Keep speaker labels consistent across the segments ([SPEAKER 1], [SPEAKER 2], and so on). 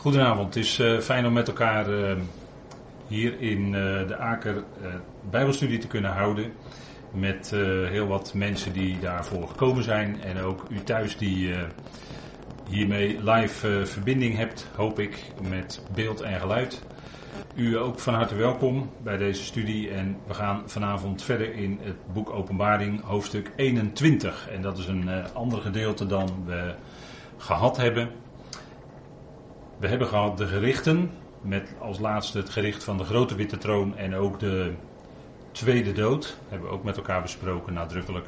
[SPEAKER 1] Goedenavond, het is uh, fijn om met elkaar uh, hier in uh, de Aker Bijbelstudie te kunnen houden. Met heel wat mensen die daarvoor gekomen zijn. En ook u thuis die hiermee live verbinding hebt, hoop ik, met beeld en geluid. U ook van harte welkom bij deze studie. En we gaan vanavond verder in het boek Openbaring, hoofdstuk 21. En dat is een ander gedeelte dan we gehad hebben. We hebben gehad de gerichten, met als laatste het gericht van de grote witte troon en ook de tweede dood. Hebben we ook met elkaar besproken nadrukkelijk,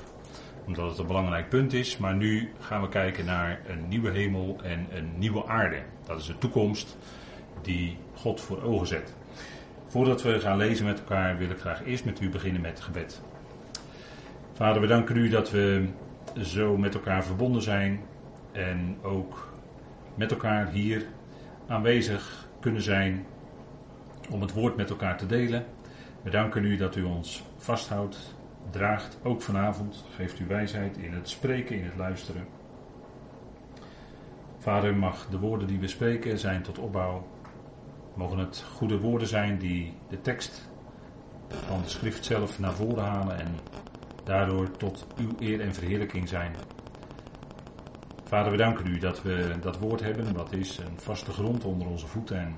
[SPEAKER 1] omdat het een belangrijk punt is. Maar nu gaan we kijken naar een nieuwe hemel en een nieuwe aarde. Dat is de toekomst die God voor ogen zet. Voordat we gaan lezen met elkaar wil ik graag eerst met u beginnen met gebed. Vader, we danken u dat we zo met elkaar verbonden zijn en ook met elkaar hier aanwezig kunnen zijn om het woord met elkaar te delen. We danken u dat u ons vasthoudt, draagt, ook vanavond. Geeft u wijsheid in het spreken, in het luisteren. Vader, mag de woorden die we spreken zijn tot opbouw. Mogen het goede woorden zijn die de tekst van de schrift zelf naar voren halen en daardoor tot uw eer en verheerlijking zijn. Vader, we danken u dat we dat woord hebben. Dat is een vaste grond onder onze voeten. En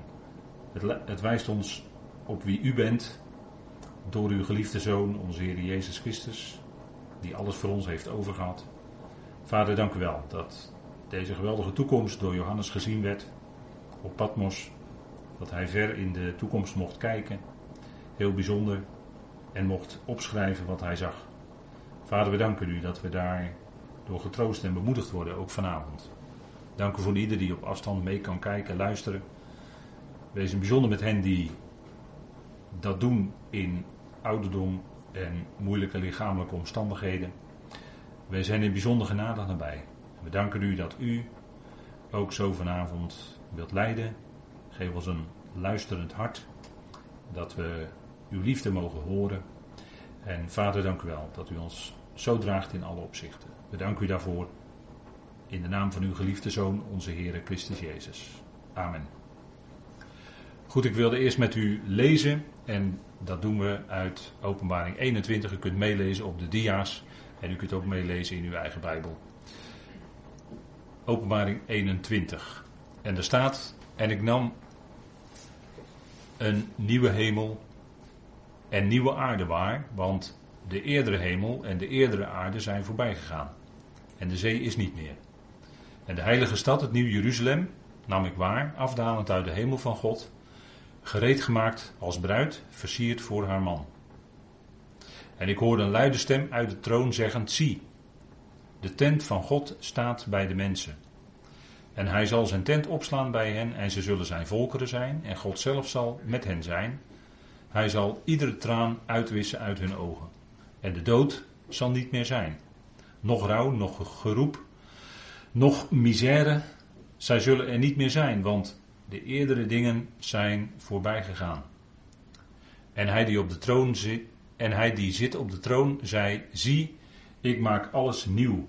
[SPEAKER 1] het, het wijst ons op wie u bent. Door uw geliefde Zoon, onze Heer Jezus Christus. Die alles voor ons heeft overgehad. Vader, dank u wel dat deze geweldige toekomst door Johannes gezien werd. Op Patmos. Dat hij ver in de toekomst mocht kijken. Heel bijzonder. En mocht opschrijven wat hij zag. Vader, we danken u dat we daar door getroost en bemoedigd worden, ook vanavond. Dank u voor ieder die op afstand mee kan kijken, luisteren. Wees in bijzonder met hen die dat doen in ouderdom en moeilijke lichamelijke omstandigheden. Wij zijn in bijzonder genade nabij. We danken u dat u ook zo vanavond wilt leiden. Geef ons een luisterend hart. Dat we uw liefde mogen horen. En vader, dank u wel dat u ons zo draagt in alle opzichten. We u daarvoor. In de naam van uw geliefde Zoon, onze Heer Christus Jezus. Amen. Goed, ik wilde eerst met u lezen. En dat doen we uit Openbaring 21. U kunt meelezen op de dia's. En u kunt ook meelezen in uw eigen Bijbel. Openbaring 21. En er staat: En ik nam een nieuwe hemel en nieuwe aarde waar, want de eerdere hemel en de eerdere aarde zijn voorbij gegaan. En de zee is niet meer. En de heilige stad, het nieuw Jeruzalem, nam ik waar, afdalend uit de hemel van God, gereed gemaakt als bruid, versierd voor haar man. En ik hoorde een luide stem uit de troon zeggend, zie, de tent van God staat bij de mensen. En hij zal zijn tent opslaan bij hen en ze zullen zijn volkeren zijn en God zelf zal met hen zijn. Hij zal iedere traan uitwissen uit hun ogen. En de dood zal niet meer zijn. Nog rouw, nog geroep, nog misère. Zij zullen er niet meer zijn, want de eerdere dingen zijn voorbij gegaan. En hij die op de troon zit, en hij die zit op de troon, zei: Zie, ik maak alles nieuw.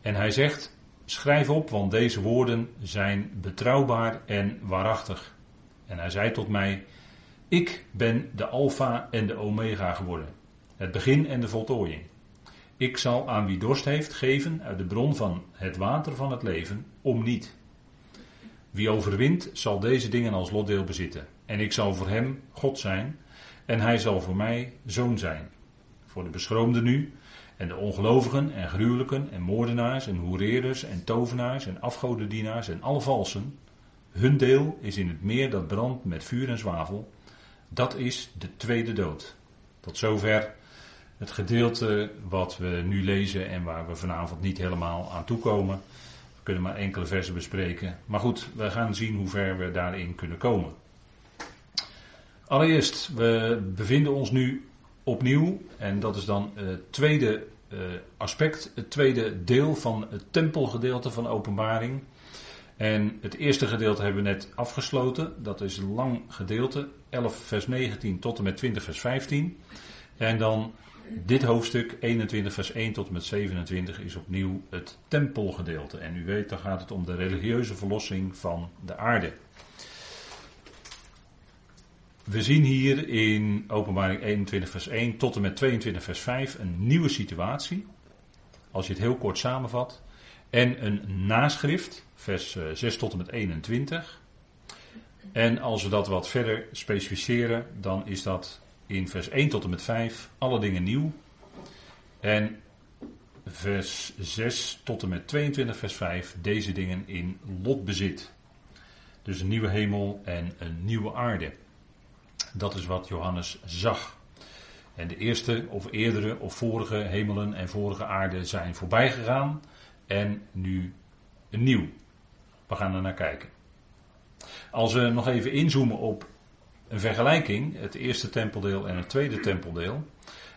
[SPEAKER 1] En hij zegt: Schrijf op, want deze woorden zijn betrouwbaar en waarachtig. En hij zei tot mij: Ik ben de Alpha en de Omega geworden het begin en de voltooiing. Ik zal aan wie dorst heeft geven uit de bron van het water van het leven, om niet. Wie overwint, zal deze dingen als lotdeel bezitten. En ik zal voor hem God zijn, en hij zal voor mij zoon zijn. Voor de beschroomden nu, en de ongelovigen en gruwelijken en moordenaars en hoereerders en tovenaars en afgodendienaars en alle valsen. Hun deel is in het meer dat brandt met vuur en zwavel. Dat is de tweede dood. Tot zover het gedeelte wat we nu lezen en waar we vanavond niet helemaal aan toekomen. We kunnen maar enkele versen bespreken. Maar goed, we gaan zien hoe ver we daarin kunnen komen. Allereerst, we bevinden ons nu opnieuw, en dat is dan het tweede eh, aspect, het tweede deel van het tempelgedeelte van openbaring. En het eerste gedeelte hebben we net afgesloten, dat is een lang gedeelte, 11 vers 19 tot en met 20 vers 15. En dan dit hoofdstuk 21 vers 1 tot en met 27 is opnieuw het tempelgedeelte. En u weet, dan gaat het om de religieuze verlossing van de aarde. We zien hier in Openbaring 21 vers 1 tot en met 22 vers 5 een nieuwe situatie. Als je het heel kort samenvat. En een naschrift, vers 6 eh, tot en met 21. En als we dat wat verder specificeren, dan is dat in vers 1 tot en met 5 alle dingen nieuw. En vers 6 tot en met 22, vers 5 deze dingen in lotbezit. Dus een nieuwe hemel en een nieuwe aarde. Dat is wat Johannes zag. En de eerste of eerdere of vorige hemelen en vorige aarde zijn voorbij gegaan. En nu een nieuw. We gaan er naar kijken. Als we nog even inzoomen op een vergelijking, het eerste tempeldeel en het tweede tempeldeel,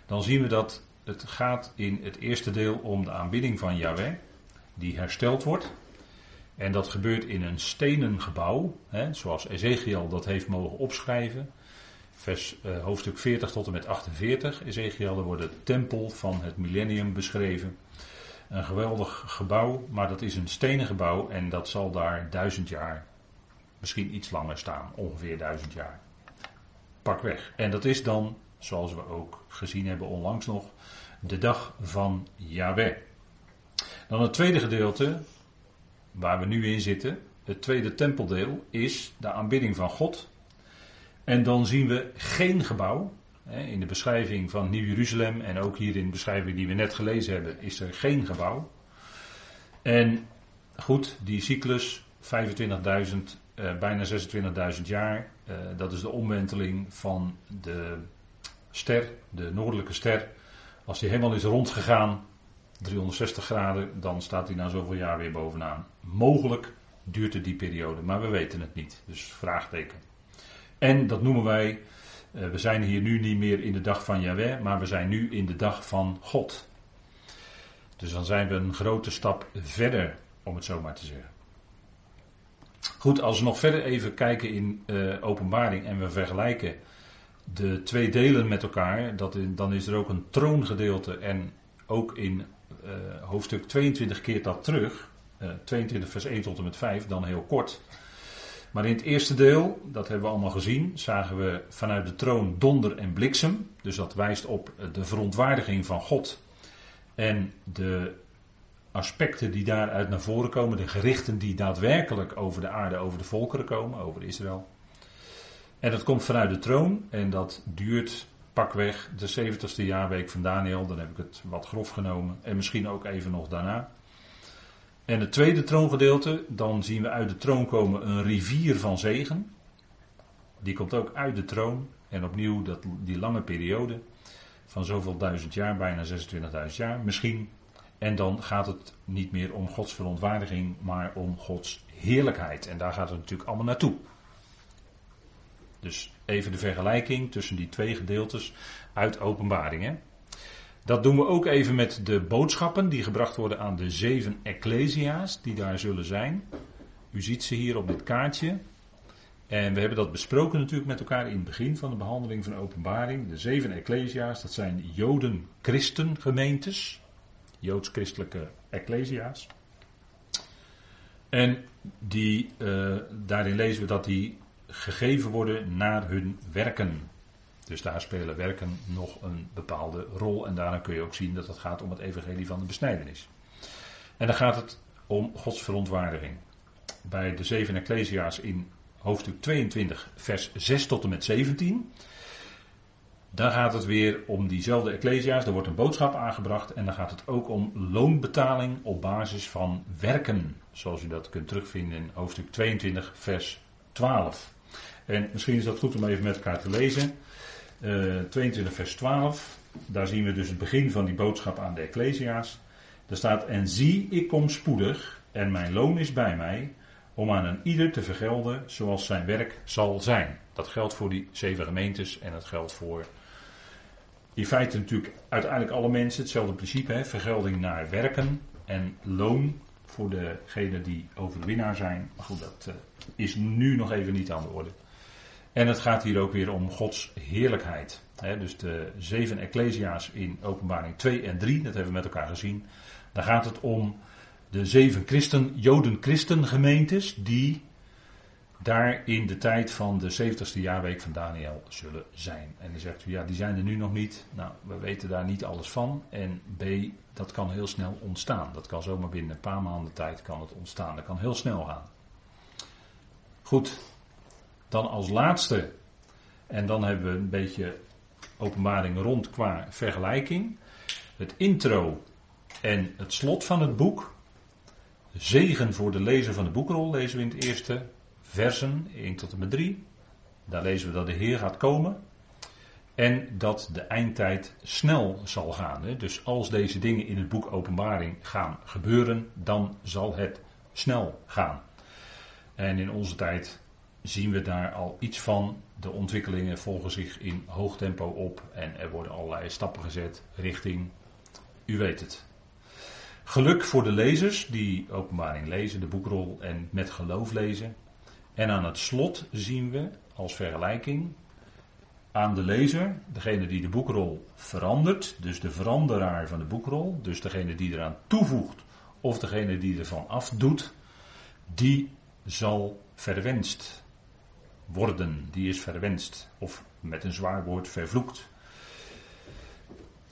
[SPEAKER 1] dan zien we dat het gaat in het eerste deel om de aanbidding van Yahweh, die hersteld wordt. En dat gebeurt in een stenen gebouw, hè, zoals Ezekiel dat heeft mogen opschrijven. Vers, uh, hoofdstuk 40 tot en met 48. Ezekiel, daar wordt de tempel van het millennium beschreven. Een geweldig gebouw, maar dat is een stenen gebouw en dat zal daar duizend jaar, misschien iets langer staan, ongeveer duizend jaar. Pak weg. En dat is dan, zoals we ook gezien hebben onlangs nog, de dag van Yahweh. Dan het tweede gedeelte, waar we nu in zitten, het tweede tempeldeel, is de aanbidding van God. En dan zien we geen gebouw. In de beschrijving van Nieuw-Jeruzalem en ook hier in de beschrijving die we net gelezen hebben, is er geen gebouw. En goed, die cyclus, 25.000, eh, bijna 26.000 jaar, eh, dat is de omwenteling van de ster, de noordelijke ster. Als die helemaal is rondgegaan, 360 graden, dan staat hij na zoveel jaar weer bovenaan. Mogelijk duurt het die periode, maar we weten het niet. Dus vraagteken. En dat noemen wij, uh, we zijn hier nu niet meer in de dag van Yahweh, maar we zijn nu in de dag van God. Dus dan zijn we een grote stap verder, om het zo maar te zeggen. Goed, als we nog verder even kijken in uh, openbaring en we vergelijken de twee delen met elkaar, dat dan is er ook een troongedeelte en ook in uh, hoofdstuk 22 keert dat terug. 22 vers 1 tot en met 5, dan heel kort. Maar in het eerste deel, dat hebben we allemaal gezien, zagen we vanuit de troon donder en bliksem. Dus dat wijst op de verontwaardiging van God en de aspecten die daaruit naar voren komen, de gerichten die daadwerkelijk over de aarde, over de volkeren komen, over Israël. En dat komt vanuit de troon en dat duurt pakweg de 70ste jaarweek van Daniel, dan heb ik het wat grof genomen, en misschien ook even nog daarna. En het tweede troongedeelte, dan zien we uit de troon komen een rivier van zegen. Die komt ook uit de troon. En opnieuw dat, die lange periode van zoveel duizend jaar, bijna 26.000 jaar misschien. En dan gaat het niet meer om Gods verontwaardiging, maar om Gods heerlijkheid. En daar gaat het natuurlijk allemaal naartoe. Dus even de vergelijking tussen die twee gedeeltes uit openbaring. Dat doen we ook even met de boodschappen die gebracht worden aan de zeven ecclesia's die daar zullen zijn. U ziet ze hier op dit kaartje. En we hebben dat besproken natuurlijk met elkaar in het begin van de behandeling van openbaring. De zeven ecclesia's, dat zijn Joden-christengemeentes. Joods-christelijke ecclesia's. En die, uh, daarin lezen we dat die gegeven worden naar hun werken. Dus daar spelen werken nog een bepaalde rol. En daarna kun je ook zien dat het gaat om het evangelie van de besnijdenis. En dan gaat het om Gods verontwaardiging. Bij de zeven Ecclesia's in hoofdstuk 22, vers 6 tot en met 17. Daar gaat het weer om diezelfde Ecclesia's. Er wordt een boodschap aangebracht. En dan gaat het ook om loonbetaling op basis van werken. Zoals u dat kunt terugvinden in hoofdstuk 22, vers 12. En misschien is dat goed om even met elkaar te lezen. 22 eh, vers 12. Daar zien we dus het begin van die boodschap aan de Ecclesia's. Er staat: En zie, ik kom spoedig, en mijn loon is bij mij, om aan een ieder te vergelden zoals zijn werk zal zijn. Dat geldt voor die zeven gemeentes en dat geldt voor in feite natuurlijk uiteindelijk alle mensen. Hetzelfde principe, hè? vergelding naar werken en loon voor degenen die overwinnaar zijn. Maar goed, dat uh, is nu nog even niet aan de orde. En het gaat hier ook weer om Gods heerlijkheid. dus de zeven Ecclesia's in openbaring 2 en 3, dat hebben we met elkaar gezien. Daar gaat het om de zeven christen, Joden-christen gemeentes die daar in de tijd van de 70ste jaarweek van Daniel zullen zijn. En dan zegt u, ja, die zijn er nu nog niet. Nou, we weten daar niet alles van. En B, dat kan heel snel ontstaan. Dat kan zomaar binnen een paar maanden tijd kan het ontstaan. Dat kan heel snel gaan. Goed, dan als laatste, en dan hebben we een beetje openbaring rond qua vergelijking. Het intro en het slot van het boek. Zegen voor de lezer van de boekrol lezen we in het eerste versen, 1 tot en met 3. Daar lezen we dat de Heer gaat komen. En dat de eindtijd snel zal gaan. Dus als deze dingen in het boek Openbaring gaan gebeuren, dan zal het snel gaan. En in onze tijd zien we daar al iets van. De ontwikkelingen volgen zich in hoog tempo op en er worden allerlei stappen gezet richting, u weet het. Geluk voor de lezers die openbaring lezen, de boekrol en met geloof lezen. En aan het slot zien we als vergelijking aan de lezer, degene die de boekrol verandert, dus de veranderaar van de boekrol, dus degene die eraan toevoegt of degene die ervan afdoet, die zal verwenst worden, die is verwenst of met een zwaar woord vervloekt.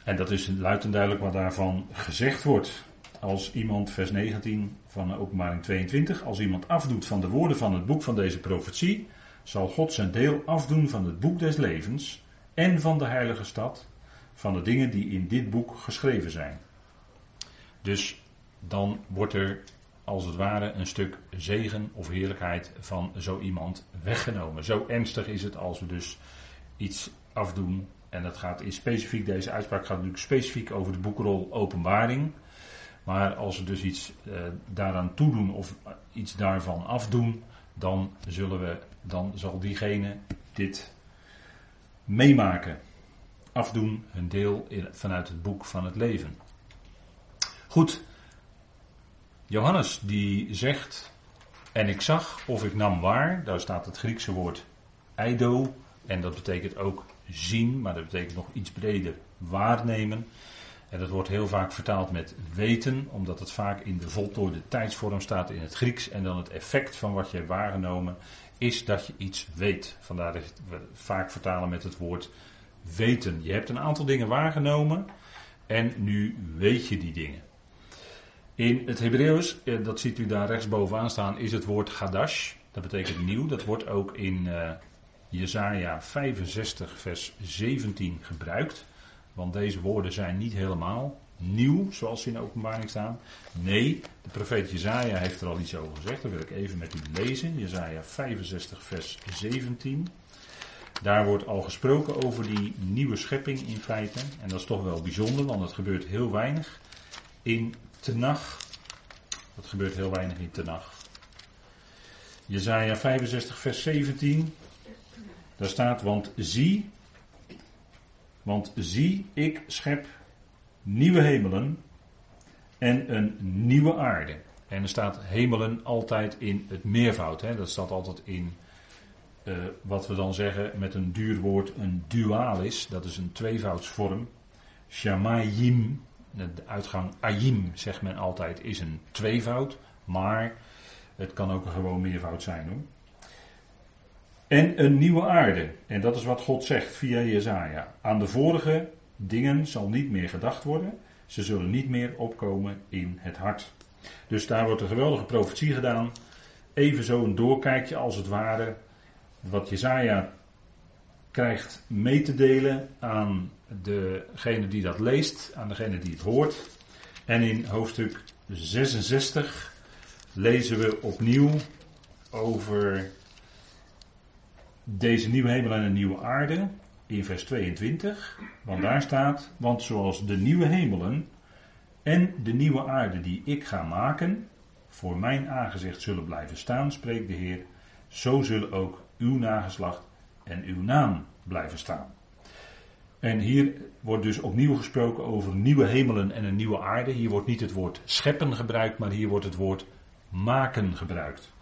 [SPEAKER 1] En dat is luid en duidelijk wat daarvan gezegd wordt als iemand, vers 19 van openbaring 22, als iemand afdoet van de woorden van het boek van deze profetie, zal God zijn deel afdoen van het boek des levens en van de heilige stad, van de dingen die in dit boek geschreven zijn. Dus dan wordt er als het ware een stuk zegen of heerlijkheid van zo iemand weggenomen. Zo ernstig is het als we dus iets afdoen. En dat gaat in specifiek, deze uitspraak gaat natuurlijk specifiek over de boekrol Openbaring. Maar als we dus iets uh, daaraan toedoen of iets daarvan afdoen, dan, zullen we, dan zal diegene dit meemaken. Afdoen, een deel in, vanuit het boek van het leven. Goed, Johannes die zegt, en ik zag of ik nam waar, daar staat het Griekse woord eido, en dat betekent ook zien, maar dat betekent nog iets breder waarnemen. En dat wordt heel vaak vertaald met weten, omdat het vaak in de voltooide tijdsvorm staat in het Grieks. En dan het effect van wat je hebt waargenomen is dat je iets weet. Vandaar dat we vaak vertalen met het woord weten. Je hebt een aantal dingen waargenomen en nu weet je die dingen. In het Hebreeuws, eh, dat ziet u daar rechtsbovenaan staan, is het woord Gadash. Dat betekent nieuw. Dat wordt ook in uh, Jesaja 65 vers 17 gebruikt. Want deze woorden zijn niet helemaal nieuw, zoals ze in de openbaring staan. Nee, de profeet Jezaja heeft er al iets over gezegd. Dat wil ik even met u lezen. Jezaja 65 vers 17. Daar wordt al gesproken over die nieuwe schepping in feite. En dat is toch wel bijzonder, want het gebeurt heel weinig in Tenach. Dat gebeurt heel weinig in Tenach. Jezaja 65 vers 17. Daar staat, want zie, want zie, ik schep nieuwe hemelen en een nieuwe aarde. En er staat hemelen altijd in het meervoud. Hè? Dat staat altijd in uh, wat we dan zeggen met een duur woord een dualis. Dat is een tweevoudsvorm. Shamayim, de uitgang ayim zegt men altijd, is een tweevoud. Maar het kan ook gewoon meervoud zijn hoor. En een nieuwe aarde. En dat is wat God zegt via Jezaja. Aan de vorige dingen zal niet meer gedacht worden. Ze zullen niet meer opkomen in het hart. Dus daar wordt een geweldige profetie gedaan. Even zo een doorkijkje als het ware. Wat Jezaja krijgt mee te delen aan degene die dat leest, aan degene die het hoort. En in hoofdstuk 66 lezen we opnieuw over deze nieuwe hemel en een nieuwe aarde in vers 22. Want daar staat, want zoals de nieuwe hemelen en de nieuwe aarde die ik ga maken, voor mijn aangezicht zullen blijven staan, spreekt de Heer, zo zullen ook uw nageslacht en uw naam blijven staan. En hier wordt dus opnieuw gesproken over nieuwe hemelen en een nieuwe aarde. Hier wordt niet het woord scheppen gebruikt, maar hier wordt het woord maken gebruikt.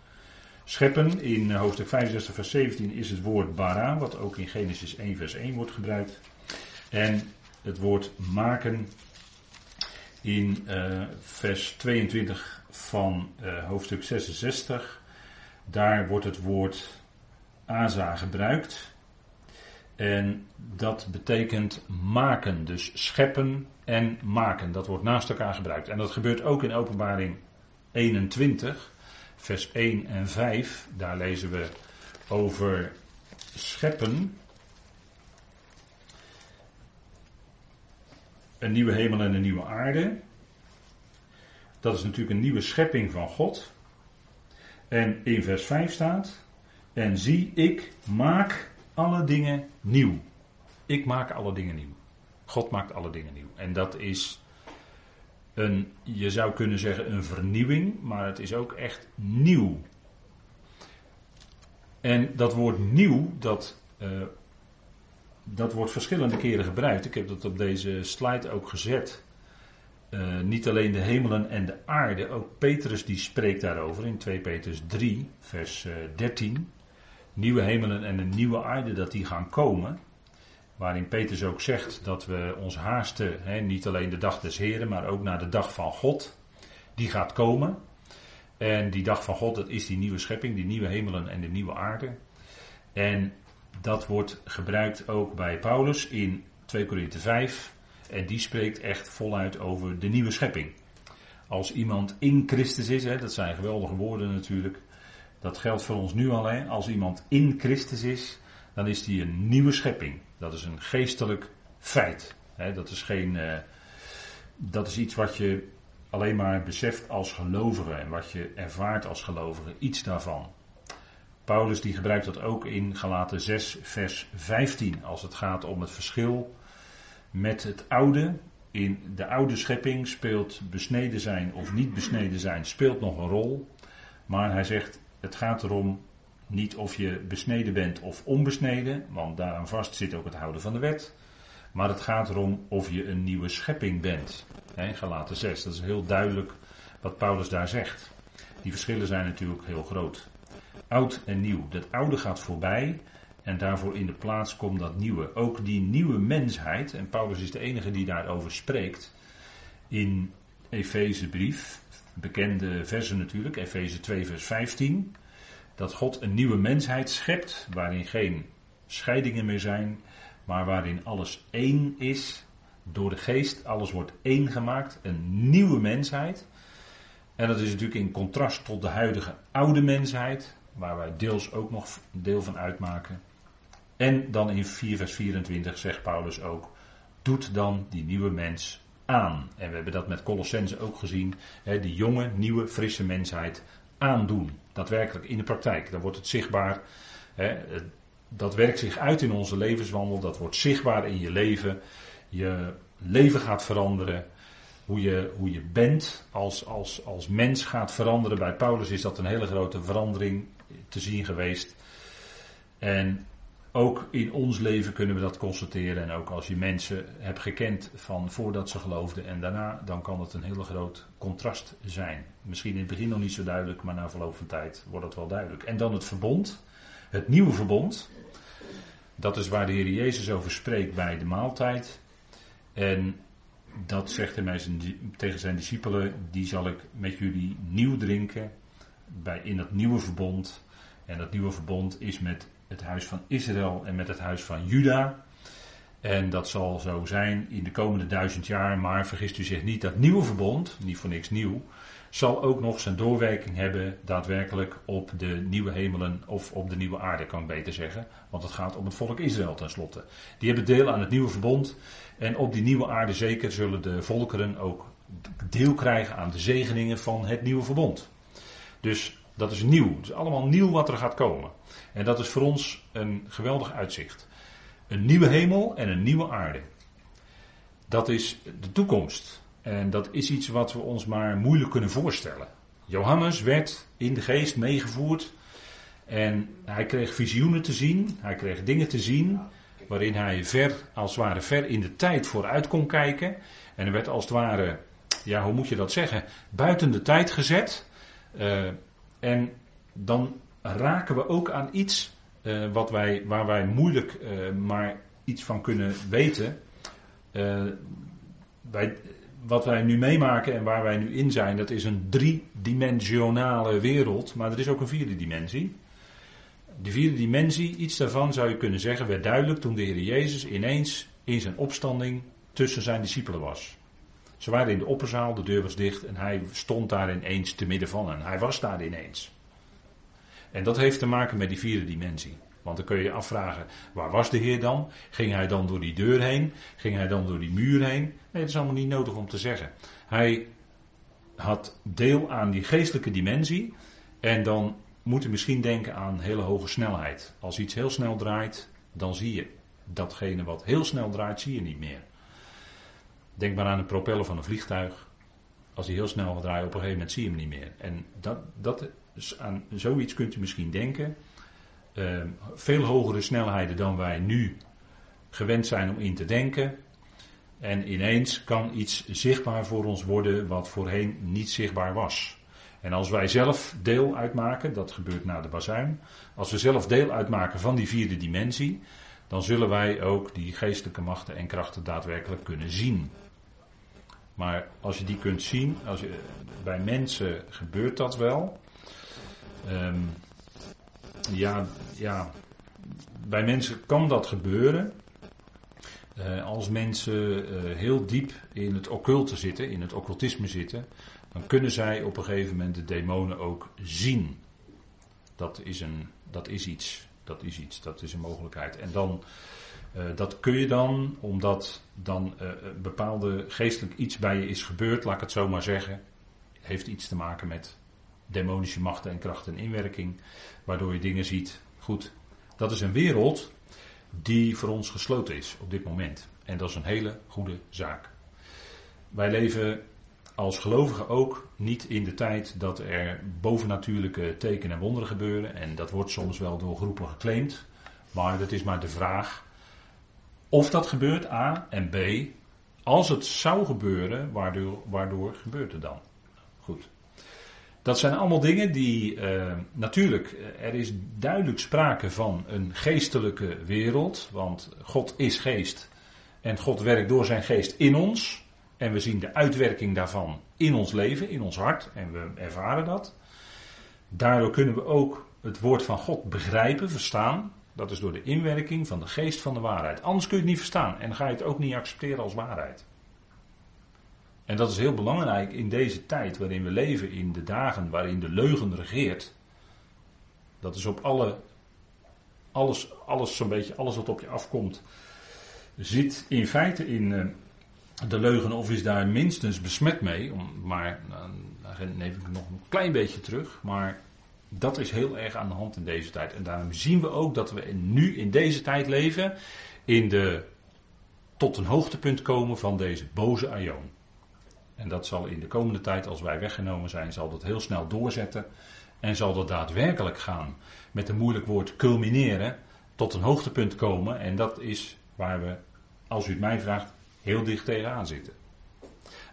[SPEAKER 1] Scheppen in hoofdstuk 65, vers 17 is het woord bara, wat ook in Genesis 1, vers 1 wordt gebruikt. En het woord maken in uh, vers 22 van uh, hoofdstuk 66. Daar wordt het woord Aza gebruikt. En dat betekent maken, dus scheppen en maken. Dat wordt naast elkaar gebruikt. En dat gebeurt ook in Openbaring 21, vers 1 en 5. Daar lezen we over scheppen. Een nieuwe hemel en een nieuwe aarde. Dat is natuurlijk een nieuwe schepping van God. En in vers 5 staat: En zie, ik maak alle dingen nieuw. Ik maak alle dingen nieuw. God maakt alle dingen nieuw. En dat is een, je zou kunnen zeggen, een vernieuwing, maar het is ook echt nieuw. En dat woord nieuw, dat, uh, dat wordt verschillende keren gebruikt. Ik heb dat op deze slide ook gezet. Uh, niet alleen de hemelen en de aarde, ook Petrus die spreekt daarover in 2 Petrus 3, vers uh, eh, 13. Nieuwe hemelen en een nieuwe aarde, dat die gaan komen. Waarin Petrus ook zegt dat we ons haasten, hè, niet alleen de dag des Heren, maar ook naar de dag van God. Die gaat komen. En die dag van God, dat is die nieuwe schepping, die nieuwe hemelen en de nieuwe aarde. En dat wordt gebruikt ook bij Paulus in 2 Korinthe 5. En die spreekt echt voluit over de nieuwe schepping. Als iemand in Christus is, hè, dat zijn geweldige woorden natuurlijk. Dat geldt voor ons nu al. Als iemand in Christus is, dan is die een nieuwe schepping. Dat is een geestelijk feit. dat is geen. Uh, dat is iets wat je alleen maar beseft als gelovige en wat je ervaart als gelovige. Iets daarvan. Paulus die gebruikt dat ook in Galaten 6, vers 15. Als het gaat om het verschil met het oude. In de oude schepping speelt besneden zijn of niet besneden zijn speelt nog een rol. Maar hij zegt, het gaat erom niet of je besneden bent of onbesneden, want daaraan vast zit ook het houden van de wet. Maar het gaat erom of je een nieuwe schepping bent. Galaten 6, dat is heel duidelijk wat Paulus daar zegt. Die verschillen zijn natuurlijk heel groot. Oud en nieuw. Dat oude gaat voorbij en daarvoor in de plaats komt dat nieuwe. Ook die nieuwe mensheid, en Paulus is de enige die daarover spreekt, in Efezebrief, bekende versen natuurlijk, Efeze 2 vers 15 dat God een nieuwe mensheid schept, waarin geen scheidingen meer zijn, maar waarin alles één is. Door de geest, alles wordt één gemaakt, een nieuwe mensheid. En dat is natuurlijk in contrast tot de huidige oude mensheid, waar wij deels ook nog deel van uitmaken. En dan in 4 vers 24 zegt Paulus ook, doet dan die nieuwe mens aan. En we hebben dat met Colossense ook gezien, hè, die jonge, nieuwe, frisse mensheid aandoen. Daadwerkelijk in de praktijk. Dan wordt het zichtbaar. Hè, dat werkt zich uit in onze levenswandel. Dat wordt zichtbaar in je leven. Je leven gaat veranderen. Hoe je, hoe je bent als, als, als mens gaat veranderen. Bij Paulus is dat een hele grote verandering te zien geweest. En ook in ons leven kunnen we dat constateren. En ook als je mensen hebt gekend van voordat ze geloofden en daarna, dan kan het een heel groot contrast zijn. Misschien in het begin nog niet zo duidelijk, maar na verloop van tijd wordt het wel duidelijk. En dan het verbond, het nieuwe verbond. Dat is waar de Heer Jezus over spreekt bij de maaltijd. En dat zegt hij tegen zijn discipelen: Die zal ik met jullie nieuw drinken. Bij, in dat nieuwe verbond. En dat nieuwe verbond is met het huis van Israël en met het huis van Juda. En dat zal zo zijn in de komende duizend jaar. Maar vergist u zich niet, dat nieuwe verbond, niet voor niks nieuw, zal ook nog zijn doorwerking hebben daadwerkelijk op de nieuwe hemelen of op de nieuwe aarde, kan ik beter zeggen. Want het gaat om het volk Israël tenslotte. Die hebben deel aan het nieuwe verbond. En op die nieuwe aarde zeker zullen de volkeren ook deel krijgen aan de zegeningen van het nieuwe verbond. Dus dat is nieuw. Het is allemaal nieuw wat er gaat komen. En dat is voor ons een geweldig uitzicht. Een nieuwe hemel en een nieuwe aarde. Dat is de toekomst. En dat is iets wat we ons maar moeilijk kunnen voorstellen. Johannes werd in de geest meegevoerd. En hij kreeg visioenen te zien. Hij kreeg dingen te zien. Waarin hij ver, als het ware, ver in de tijd vooruit kon kijken. En er werd als het ware, ja, hoe moet je dat zeggen? Buiten de tijd gezet. Uh, en dan raken we ook aan iets uh, wat wij, waar wij moeilijk uh, maar iets van kunnen weten. Uh, wij, wat wij nu meemaken en waar wij nu in zijn, dat is een driedimensionale wereld, maar er is ook een vierde dimensie. De vierde dimensie, iets daarvan zou je kunnen zeggen, werd duidelijk toen de Heer Jezus ineens in zijn opstanding tussen zijn discipelen was. Ze waren in de opperzaal, de deur was dicht en hij stond daar ineens te midden van en hij was daar ineens. En dat heeft te maken met die vierde dimensie. Want dan kun je je afvragen, waar was de Heer dan? Ging hij dan door die deur heen? Ging hij dan door die muur heen? Nee, dat is allemaal niet nodig om te zeggen. Hij had deel aan die geestelijke dimensie. En dan moet je misschien denken aan hele hoge snelheid. Als iets heel snel draait, dan zie je datgene wat heel snel draait, zie je niet meer. Denk maar aan de propeller van een vliegtuig. Als die heel snel draait, op een gegeven moment zie je hem niet meer. En dat, dat, aan zoiets kunt u misschien denken. Uh, veel hogere snelheden dan wij nu gewend zijn om in te denken. En ineens kan iets zichtbaar voor ons worden wat voorheen niet zichtbaar was. En als wij zelf deel uitmaken, dat gebeurt na de bazuin, als we zelf deel uitmaken van die vierde dimensie, dan zullen wij ook die geestelijke machten en krachten daadwerkelijk kunnen zien. Maar als je die kunt zien, als je, bij mensen gebeurt dat wel. Um, ja, ja, bij mensen kan dat gebeuren. Uh, als mensen uh, heel diep in het occulte zitten, in het occultisme zitten, dan kunnen zij op een gegeven moment de demonen ook zien. Dat is, een, dat is iets, dat is iets, dat is een mogelijkheid. En dan, uh, dat kun je dan, omdat dan bepaalde geestelijk iets bij je is gebeurd, laat ik het zo maar zeggen, heeft iets te maken met demonische machten en krachten en inwerking, waardoor je dingen ziet. Goed, dat is een wereld die voor ons gesloten is op dit moment. En dat is een hele goede zaak. Wij leven als gelovigen ook niet in de tijd dat er bovennatuurlijke tekenen en wonderen gebeuren. En dat wordt soms wel door groepen geclaimd. Maar dat is maar de vraag of dat gebeurt, A. En B. Als het zou gebeuren, waardoor, waardoor gebeurt het dan? Goed. Dat zijn allemaal dingen die uh, natuurlijk, eh, er is duidelijk sprake van een geestelijke wereld, want God is geest en God werkt door zijn geest in ons en we zien de uitwerking daarvan in ons leven, in ons hart en we ervaren dat. Daardoor kunnen we ook het woord van God begrijpen, verstaan. Dat is door de inwerking van de geest van de waarheid. Anders kun je het niet verstaan en ga je het ook niet accepteren als waarheid. En dat is heel belangrijk in deze tijd waarin we leven, in de dagen waarin de leugen regeert. Dat is op alle, alles, alles zo'n beetje, alles wat op je afkomt, zit in feite in uh, de leugen of is daar minstens besmet mee. Maar dan neem ik nog een klein beetje terug. Maar dat is heel erg aan de hand in deze tijd. En daarom zien we ook dat we nu in deze tijd leven in de, tot een hoogtepunt komen van deze boze aion. En dat zal in de komende tijd, als wij weggenomen zijn, zal dat heel snel doorzetten. En zal dat daadwerkelijk gaan met een moeilijk woord culmineren. Tot een hoogtepunt komen. En dat is waar we, als u het mij vraagt, heel dicht tegenaan zitten.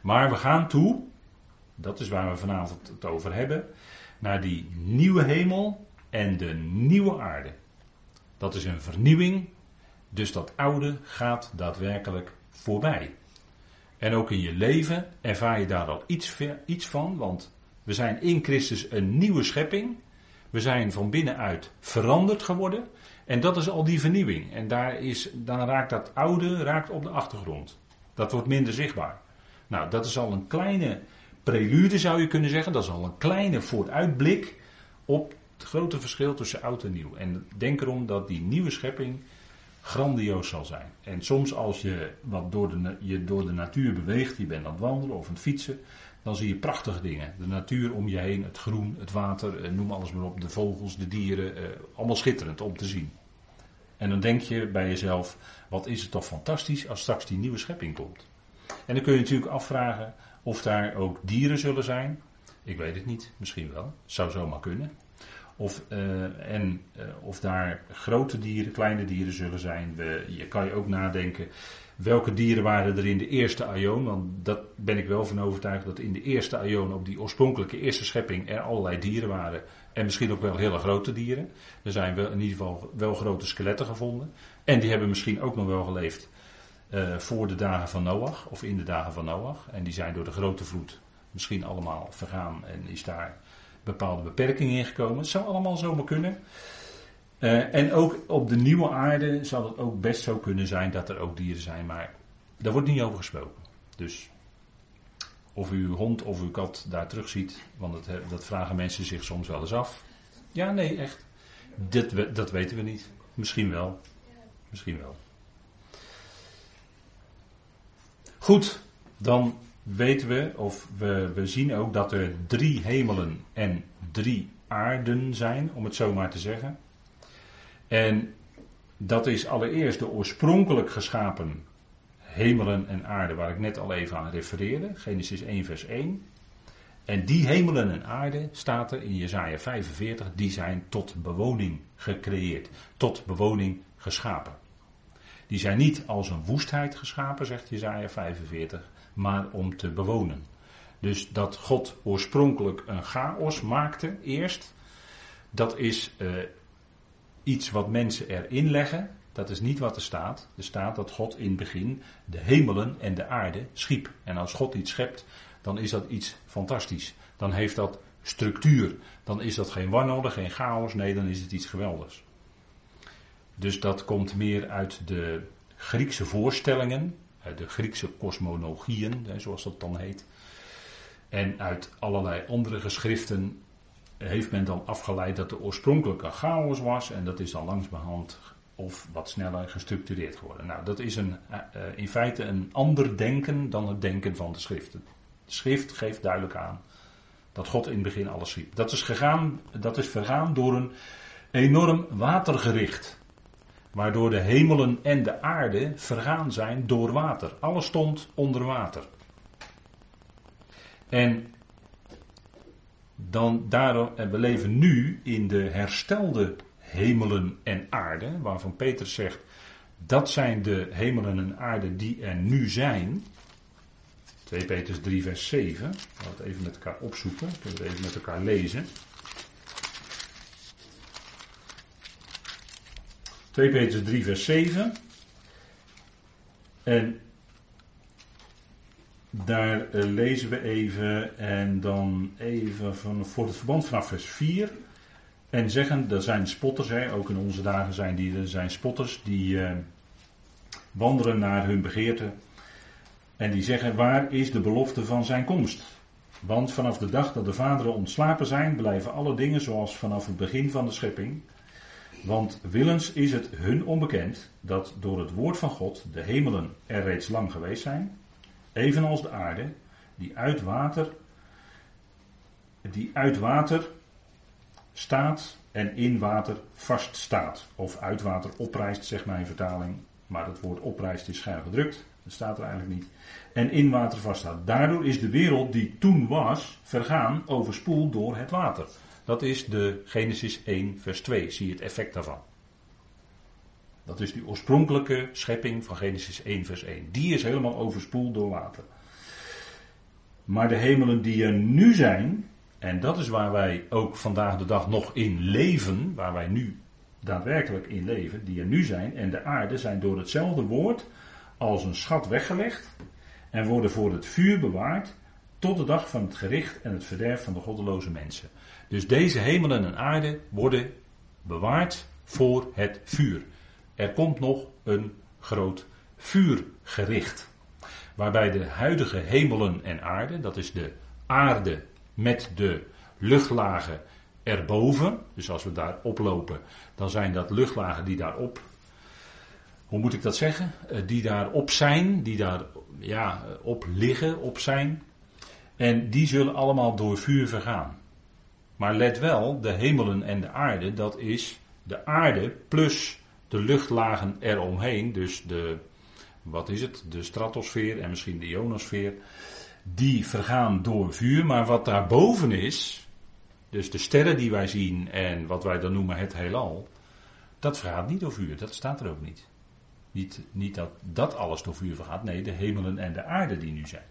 [SPEAKER 1] Maar we gaan toe, dat is waar we vanavond het over hebben, naar die nieuwe hemel en de nieuwe aarde. Dat is een vernieuwing, dus dat oude gaat daadwerkelijk voorbij. En ook in je leven ervaar je daar al iets, iets van, want we zijn in Christus een nieuwe schepping. We zijn van binnenuit veranderd geworden. En dat is al die vernieuwing. En daar is, dan raakt dat oude raakt op de achtergrond. Dat wordt minder zichtbaar. Nou, dat is al een kleine prelude zou je kunnen zeggen. Dat is al een kleine vooruitblik op het grote verschil tussen oud en nieuw. En denk erom dat die nieuwe schepping grandioos zal zijn. En soms als je wat door de, je door de natuur beweegt, je bent aan het wandelen of aan het fietsen, dan zie je prachtige dingen. De natuur om je heen, het groen, het water, eh, noem alles maar op, de vogels, de dieren, eh, allemaal schitterend om te zien. En dan denk je bij jezelf, wat is het toch fantastisch als straks die nieuwe schepping komt. En dan kun je natuurlijk afvragen of daar ook dieren zullen zijn. Ik weet het niet, misschien wel, zou zomaar kunnen. Of, eh, en eh, of daar grote dieren, kleine dieren zullen zijn. We, je kan je ook nadenken welke dieren waren er in de eerste aion. Want dat ben ik wel van overtuigd dat in de eerste aion, op die oorspronkelijke eerste schepping, er allerlei dieren waren. En misschien ook wel hele grote dieren. Er zijn wel, in ieder geval wel grote skeletten gevonden. En die hebben misschien ook nog wel geleefd uh, voor de dagen van Noach. Of in de dagen van Noach. En die zijn door de grote vloed misschien allemaal vergaan. En is daar bepaalde beperkingen in gekomen. Het zou allemaal zomaar kunnen. Uh, en ook op de nieuwe aarde zal het ook best zo kunnen zijn dat er ook dieren zijn. Maar daar wordt niet over gesproken. Dus of u uw hond of uw kat daar terug ziet. Want dat, dat vragen mensen zich soms wel eens af. Ja, nee, echt. Dit, dat weten we niet. Misschien wel. Misschien wel. Goed, dan weten we, of we, we zien ook dat er drie hemelen en drie aarden zijn, om het zo maar te zeggen. En dat is allereerst de oorspronkelijk geschapen hemelen en aarde, waar ik net al even aan refereerde, Genesis 1, vers 1. En die hemelen en aarde, staat er in Jesaja 45, die zijn tot bewoning gecreëerd, tot bewoning geschapen. Die zijn niet als een woestheid geschapen, zegt Jesaja 45, maar om te bewonen. Dus dat God oorspronkelijk een chaos maakte eerst, dat is uh, iets wat mensen erin leggen. Dat is niet wat er staat. Er staat dat God in het begin de hemelen en de aarde schiep. En als God iets schept, dan is dat iets fantastisch. Dan heeft dat structuur. Dan is dat geen wanorde, geen chaos. Nee, dan is het iets geweldigs. Dus dat komt meer uit de Griekse voorstellingen, uit de Griekse kosmologieën, zoals dat dan heet. En uit allerlei andere geschriften heeft men dan afgeleid dat de oorspronkelijke chaos was en dat is dan langsbehand of wat sneller gestructureerd geworden. Nou, dat is een, uh, in feite een ander denken dan het denken van de schriften. De schrift geeft duidelijk aan dat God in het begin alles schiep. Dat is, gegaan, dat is vergaan door een enorm watergericht. Waardoor de hemelen en de aarde vergaan zijn door water. Alles stond onder water. En dan daarom, en we leven nu in de herstelde hemelen en aarde, waarvan Peter zegt, dat zijn de hemelen en aarde die er nu zijn. 2 Petrus 3 vers 7, laten we het even met elkaar opzoeken, kunnen we het even met elkaar lezen. 2 Petrus 3 vers 7. En daar uh, lezen we even en dan even van, voor het verband vanaf vers 4. En zeggen, dat zijn spotters, hè, ook in onze dagen zijn die, er zijn spotters die uh, wandelen naar hun begeerte. En die zeggen, waar is de belofte van zijn komst? Want vanaf de dag dat de vaderen ontslapen zijn, blijven alle dingen zoals vanaf het begin van de schepping. Want willens is het hun onbekend dat door het woord van God de hemelen er reeds lang geweest zijn, evenals de aarde, die uit water, die uit water staat en in water vaststaat. Of uit water oprijst, zegt mijn vertaling. Maar het woord oprijst is schuin gedrukt. Dat staat er eigenlijk niet. En in water vaststaat. Daardoor is de wereld die toen was, vergaan, overspoeld door het water. Dat is de Genesis 1, vers 2. Zie je het effect daarvan. Dat is die oorspronkelijke schepping van Genesis 1, vers 1. Die is helemaal overspoeld door water. Maar de hemelen die er nu zijn, en dat is waar wij ook vandaag de dag nog in leven, waar wij nu daadwerkelijk in leven, die er nu zijn, en de aarde zijn door hetzelfde woord als een schat weggelegd en worden voor het vuur bewaard tot de dag van het gericht en het verderf van de goddeloze mensen. Dus deze hemelen en aarde worden bewaard voor het vuur. Er komt nog een groot vuurgericht. Waarbij de huidige hemelen en aarde, dat is de aarde met de luchtlagen erboven. Dus als we daar oplopen, dan zijn dat luchtlagen die daarop. Hoe moet ik dat zeggen? Eh, die daarop zijn, die daar ja, op liggen, op zijn. En die zullen allemaal door vuur vergaan. Maar let wel, de hemelen en de aarde, dat is de aarde plus de luchtlagen eromheen. Dus de, wat is het? De stratosfeer en misschien de ionosfeer. Die vergaan door vuur. Maar wat daarboven is, Dus de sterren die wij zien en wat wij dan noemen het heelal, dat vergaat niet door vuur. Dat staat er ook niet. Niet, niet dat dat alles door vuur vergaat. Nee, de hemelen en de aarde die nu zijn.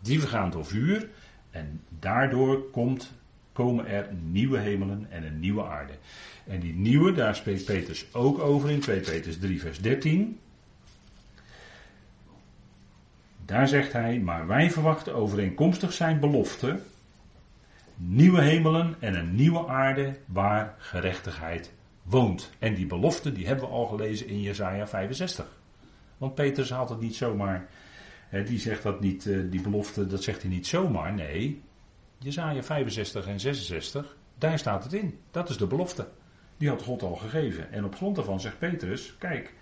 [SPEAKER 1] Die vergaan door vuur. En daardoor komt, komen er nieuwe hemelen en een nieuwe aarde. En die nieuwe, daar spreekt Petrus ook over in 2 Petrus 3, vers 13. Daar zegt hij, maar wij verwachten overeenkomstig zijn belofte nieuwe hemelen en een nieuwe aarde waar gerechtigheid woont. En die belofte die hebben we al gelezen in Jesaja 65. Want Petrus haalt het niet zomaar, die zegt dat niet, eh, die belofte, dat zegt hij niet zomaar. Nee, Jesaja 65 en 66, daar staat het in. Dat is de belofte. Die had God al gegeven. En op grond daarvan zegt Petrus, kijk,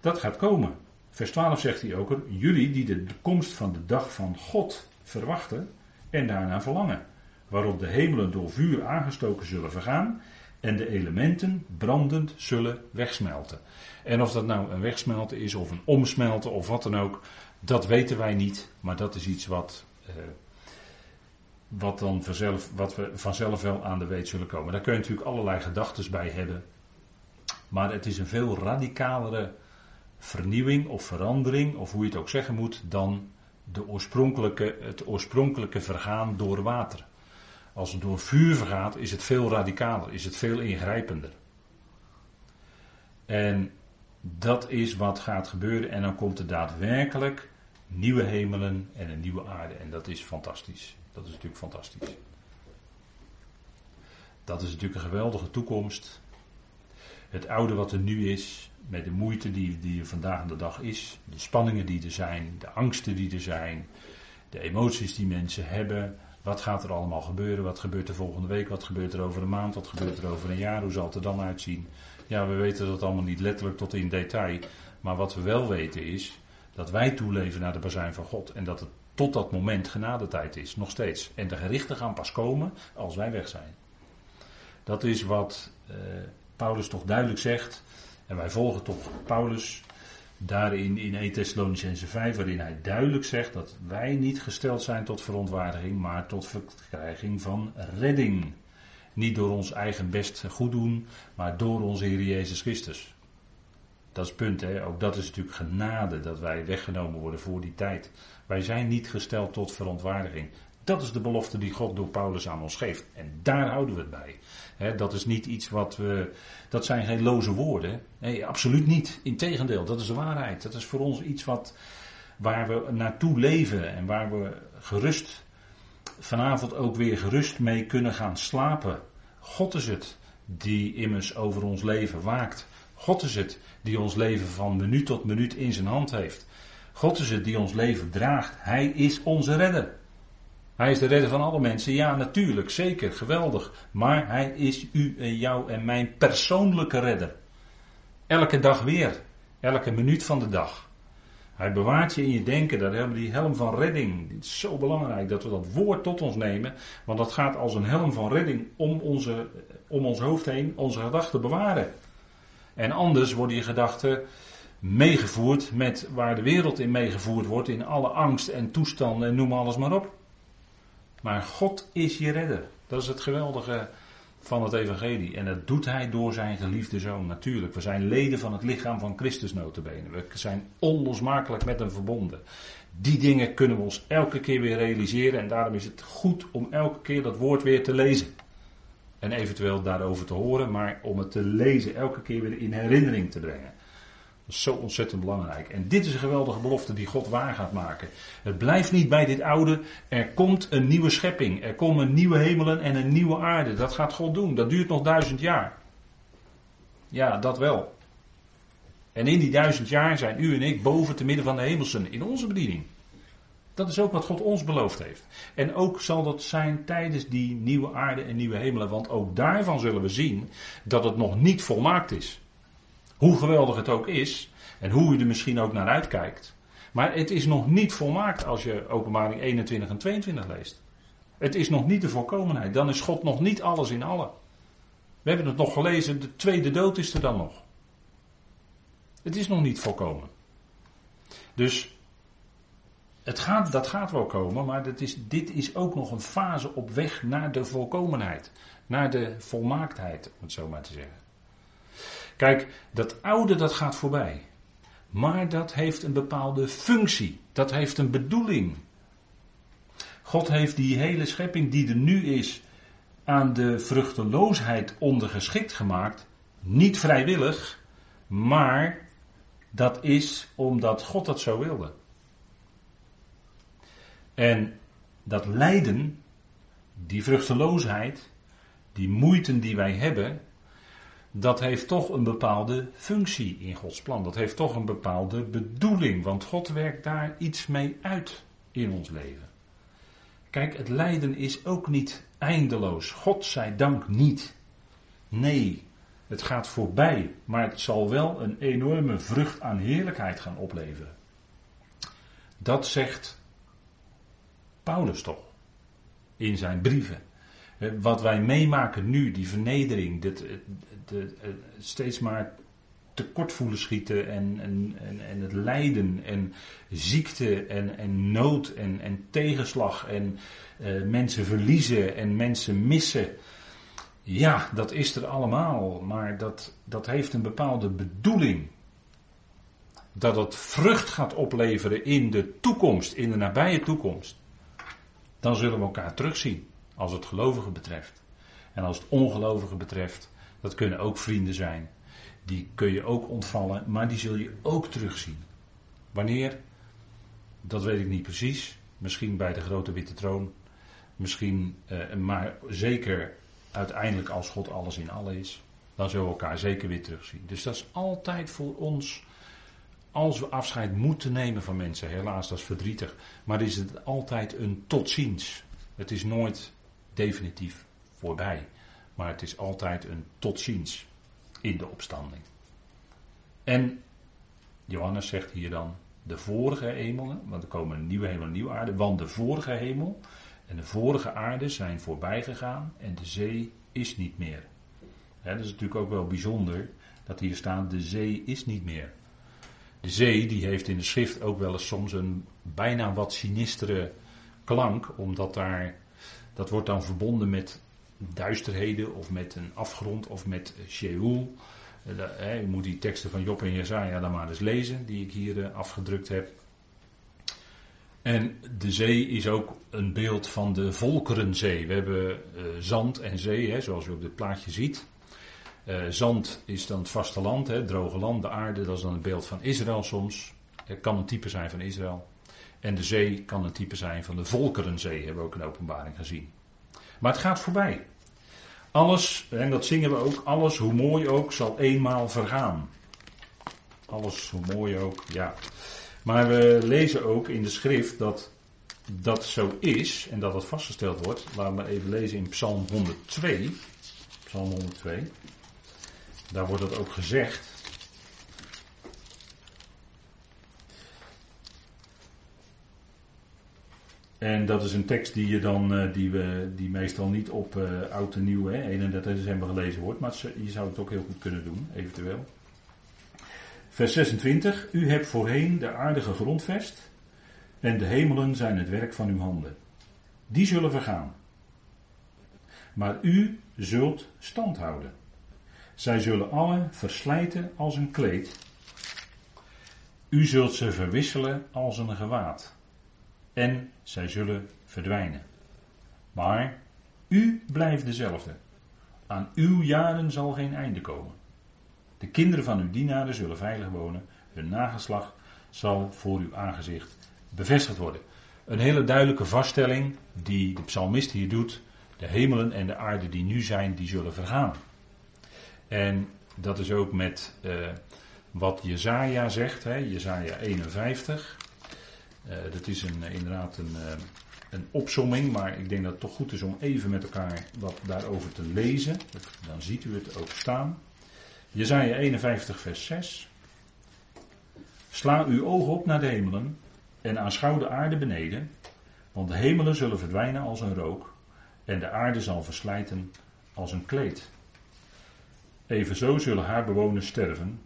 [SPEAKER 1] dat gaat komen. Vers 12 zegt hij ook, jullie die de komst van de dag van God verwachten en daarna verlangen. Waarop de hemelen door vuur aangestoken zullen vergaan en de elementen brandend zullen wegsmelten. En of dat nou een wegsmelten is of een omsmelten of wat dan ook, dat weten wij niet. Maar dat is iets wat, eh, wat, dan vanzelf, wat we vanzelf wel aan de weet zullen komen. Daar kun je natuurlijk allerlei gedachten bij hebben. Maar het is een veel radicalere vernieuwing of verandering, of hoe je het ook zeggen moet, dan de oorspronkelijke, het oorspronkelijke vergaan door water. Als het door vuur vergaat, is het veel radicaler, is het veel ingrijpender. En dat is wat gaat gebeuren. En dan komt er daadwerkelijk nieuwe hemelen en een nieuwe aarde. En dat is fantastisch. Dat is natuurlijk fantastisch. Dat is natuurlijk een geweldige toekomst. Het oude wat er nu is, met de moeite die, die er vandaag de dag is, de spanningen die er zijn, de angsten die er zijn, de emoties die mensen hebben, wat gaat er allemaal gebeuren? Wat gebeurt er volgende week? Wat gebeurt er over een maand? Wat gebeurt er over een jaar? Hoe zal het er dan uitzien? Ja, we weten dat allemaal niet letterlijk tot in detail. Maar wat we wel weten is dat wij toeleven naar de bazijn van God. En dat het tot dat moment genadetijd is, nog steeds. En de gerichten gaan pas komen als wij weg zijn. Dat is wat eh, Paulus toch duidelijk zegt. En wij volgen toch Paulus daarin in 1 Thessalonicense 5, waarin hij duidelijk zegt dat wij niet gesteld zijn tot verontwaardiging, maar tot verkrijging van redding. Niet door ons eigen best goed doen, maar door onze Heer Jezus Christus. Dat is punt, hè? ook dat is natuurlijk genade dat wij weggenomen worden voor die tijd. Wij zijn niet gesteld tot verontwaardiging. Dat is de belofte die God door Paulus aan ons geeft. En daar houden we het bij dat is niet iets wat we. Dat zijn geen loze woorden. Nee, absoluut niet. Integendeel, dat is de waarheid. Dat is voor ons iets wat, waar we naartoe leven en waar we gerust vanavond ook weer gerust mee kunnen gaan slapen. God is het die immers over ons leven waakt. God is het die ons leven van minuut tot minuut in zijn hand heeft. God is het die ons leven draagt. Hij is onze redder. Hij is de redder van alle mensen. Ja, natuurlijk, zeker, geweldig. Maar hij is u en jou en mijn persoonlijke redder. Elke dag weer. Elke minuut van de dag. Hij bewaart je in je denken. Dat hebben die helm van redding. Het is zo belangrijk dat we dat woord tot ons nemen. Want dat gaat als een helm van redding om, onze, om ons hoofd heen onze gedachten bewaren. En anders worden je gedachten meegevoerd met waar de wereld in meegevoerd wordt. In alle angst en toestanden en noem alles maar op. Maar God is je redder. Dat is het geweldige van het evangelie. En dat doet hij door zijn geliefde zoon natuurlijk. We zijn leden van het lichaam van Christus notabene. We zijn onlosmakelijk met hem verbonden. Die dingen kunnen we ons elke keer weer realiseren. En daarom is het goed om elke keer dat woord weer te lezen. En eventueel daarover te horen, maar om het te lezen elke keer weer in herinnering te brengen is zo ontzettend belangrijk. En dit is een geweldige belofte die God waar gaat maken. Het blijft niet bij dit oude. Er komt een nieuwe schepping. Er komen nieuwe hemelen en een nieuwe aarde. Dat gaat God doen. Dat duurt nog duizend jaar. Ja, dat wel. En in die duizend jaar zijn u en ik boven te midden van de hemelsen in onze bediening. Dat is ook wat God ons beloofd heeft. En ook zal dat zijn tijdens die nieuwe aarde en nieuwe hemelen. Want ook daarvan zullen we zien dat het nog niet volmaakt is. Hoe geweldig het ook is. En hoe u er misschien ook naar uitkijkt. Maar het is nog niet volmaakt als je openbaring 21 en 22 leest. Het is nog niet de volkomenheid. Dan is God nog niet alles in allen. We hebben het nog gelezen, de tweede dood is er dan nog. Het is nog niet volkomen. Dus het gaat, dat gaat wel komen, maar is, dit is ook nog een fase op weg naar de volkomenheid. Naar de volmaaktheid, om het zo maar te zeggen. Kijk, dat oude dat gaat voorbij. Maar dat heeft een bepaalde functie. Dat heeft een bedoeling. God heeft die hele schepping die er nu is aan de vruchteloosheid ondergeschikt gemaakt. Niet vrijwillig, maar dat is omdat God dat zo wilde. En dat lijden, die vruchteloosheid, die moeiten die wij hebben, dat heeft toch een bepaalde functie in Gods plan. Dat heeft toch een bepaalde bedoeling, want God werkt daar iets mee uit in ons leven. Kijk, het lijden is ook niet eindeloos. God zij dank niet. Nee, het gaat voorbij, maar het zal wel een enorme vrucht aan heerlijkheid gaan opleveren. Dat zegt Paulus toch in zijn brieven. Wat wij meemaken nu, die vernedering, dit, de, steeds maar tekort voelen schieten en, en, en, en, het lijden en ziekte en, en nood en, en tegenslag en uh, mensen verliezen en mensen missen. Ja, dat is er allemaal, maar dat, dat heeft een bepaalde bedoeling. Dat het vrucht gaat opleveren in de toekomst, in de nabije toekomst. Dan zullen we elkaar terugzien, als het gelovigen betreft. En als het ongelovigen betreft, dat kunnen ook vrienden zijn. Die kun je ook ontvallen, maar die zul je ook terugzien. Wanneer? Dat weet ik niet precies. Misschien bij de grote witte troon. Misschien, eh, maar zeker uiteindelijk als God alles in alle is. Dan zullen we elkaar zeker weer terugzien. Dus dat is altijd voor ons, als we afscheid moeten nemen van mensen, helaas dat is verdrietig, maar is het altijd een tot ziens. Het is nooit definitief voorbij. Maar het is altijd een tot ziens in de opstanding. En Johannes zegt hier dan de vorige hemelen, want er komen een nieuwe hemel en nieuwe aarde, want de vorige hemel en de vorige aarde zijn voorbij gegaan en de zee is niet meer. dat is natuurlijk ook wel bijzonder dat hier staat de zee is niet meer. De zee die heeft in de schrift ook wel eens soms een bijna wat sinistere klank, omdat daar, dat wordt dan verbonden met duisterheden of met een afgrond of met Sheol. Uh, je moet die teksten van Job en Jezaja dan maar eens lezen, die ik hier uh, afgedrukt heb. En de zee is ook een beeld van de volkerenzee. We hebben uh, zand en zee, zoals u op dit plaatje ziet. Zand is dan het vasteland, hè, het droge land, de aarde, dat is dan het beeld van Israël soms. Het kan een type zijn van Israël. En de zee kan een type zijn van de volkerenzee, hebben we ook in openbaring gezien. Maar het gaat voorbij. Alles, en dat zingen we ook, alles hoe mooi ook zal eenmaal vergaan. Alles hoe mooi ook, ja. Maar we lezen ook in de schrift dat dat zo is en dat het vastgesteld wordt. Laten we even lezen in Psalm 102. Psalm 102. Daar wordt het ook gezegd. En dat is een tekst die, je dan, eh, die, we, die meestal niet op uh, oud en nieuw, hè, 31 december gelezen wordt, maar je zou het ook heel goed kunnen doen, eventueel. Vers 26. U hebt voorheen de aardige grondvest en de hemelen zijn het werk van uw handen. Die zullen vergaan. Maar u zult stand houden. Zij zullen alle verslijten als een kleed. U zult ze verwisselen als een gewaad en zij zullen verdwijnen. Maar u blijft dezelfde. Aan uw jaren zal geen einde komen. De kinderen van uw dienaren zullen veilig wonen. Hun nageslag zal voor uw aangezicht bevestigd worden. Een hele duidelijke vaststelling die de psalmist hier doet. De hemelen en de aarde die nu zijn, die zullen vergaan. En dat is ook met uh, wat Jezaja zegt, hè, Jezaja 51. Uh, dat is een, eh, inderdaad een, uh, een opsomming, maar ik denk dat het toch goed is om even met elkaar wat daarover te lezen. Dan ziet u het ook staan. Jezaja 51 vers 6. Sla uw ogen op naar de hemelen en aanschouw de aarde beneden, want de hemelen zullen verdwijnen als een rook en de aarde zal verslijten als een kleed. Evenzo zullen haar bewoners sterven,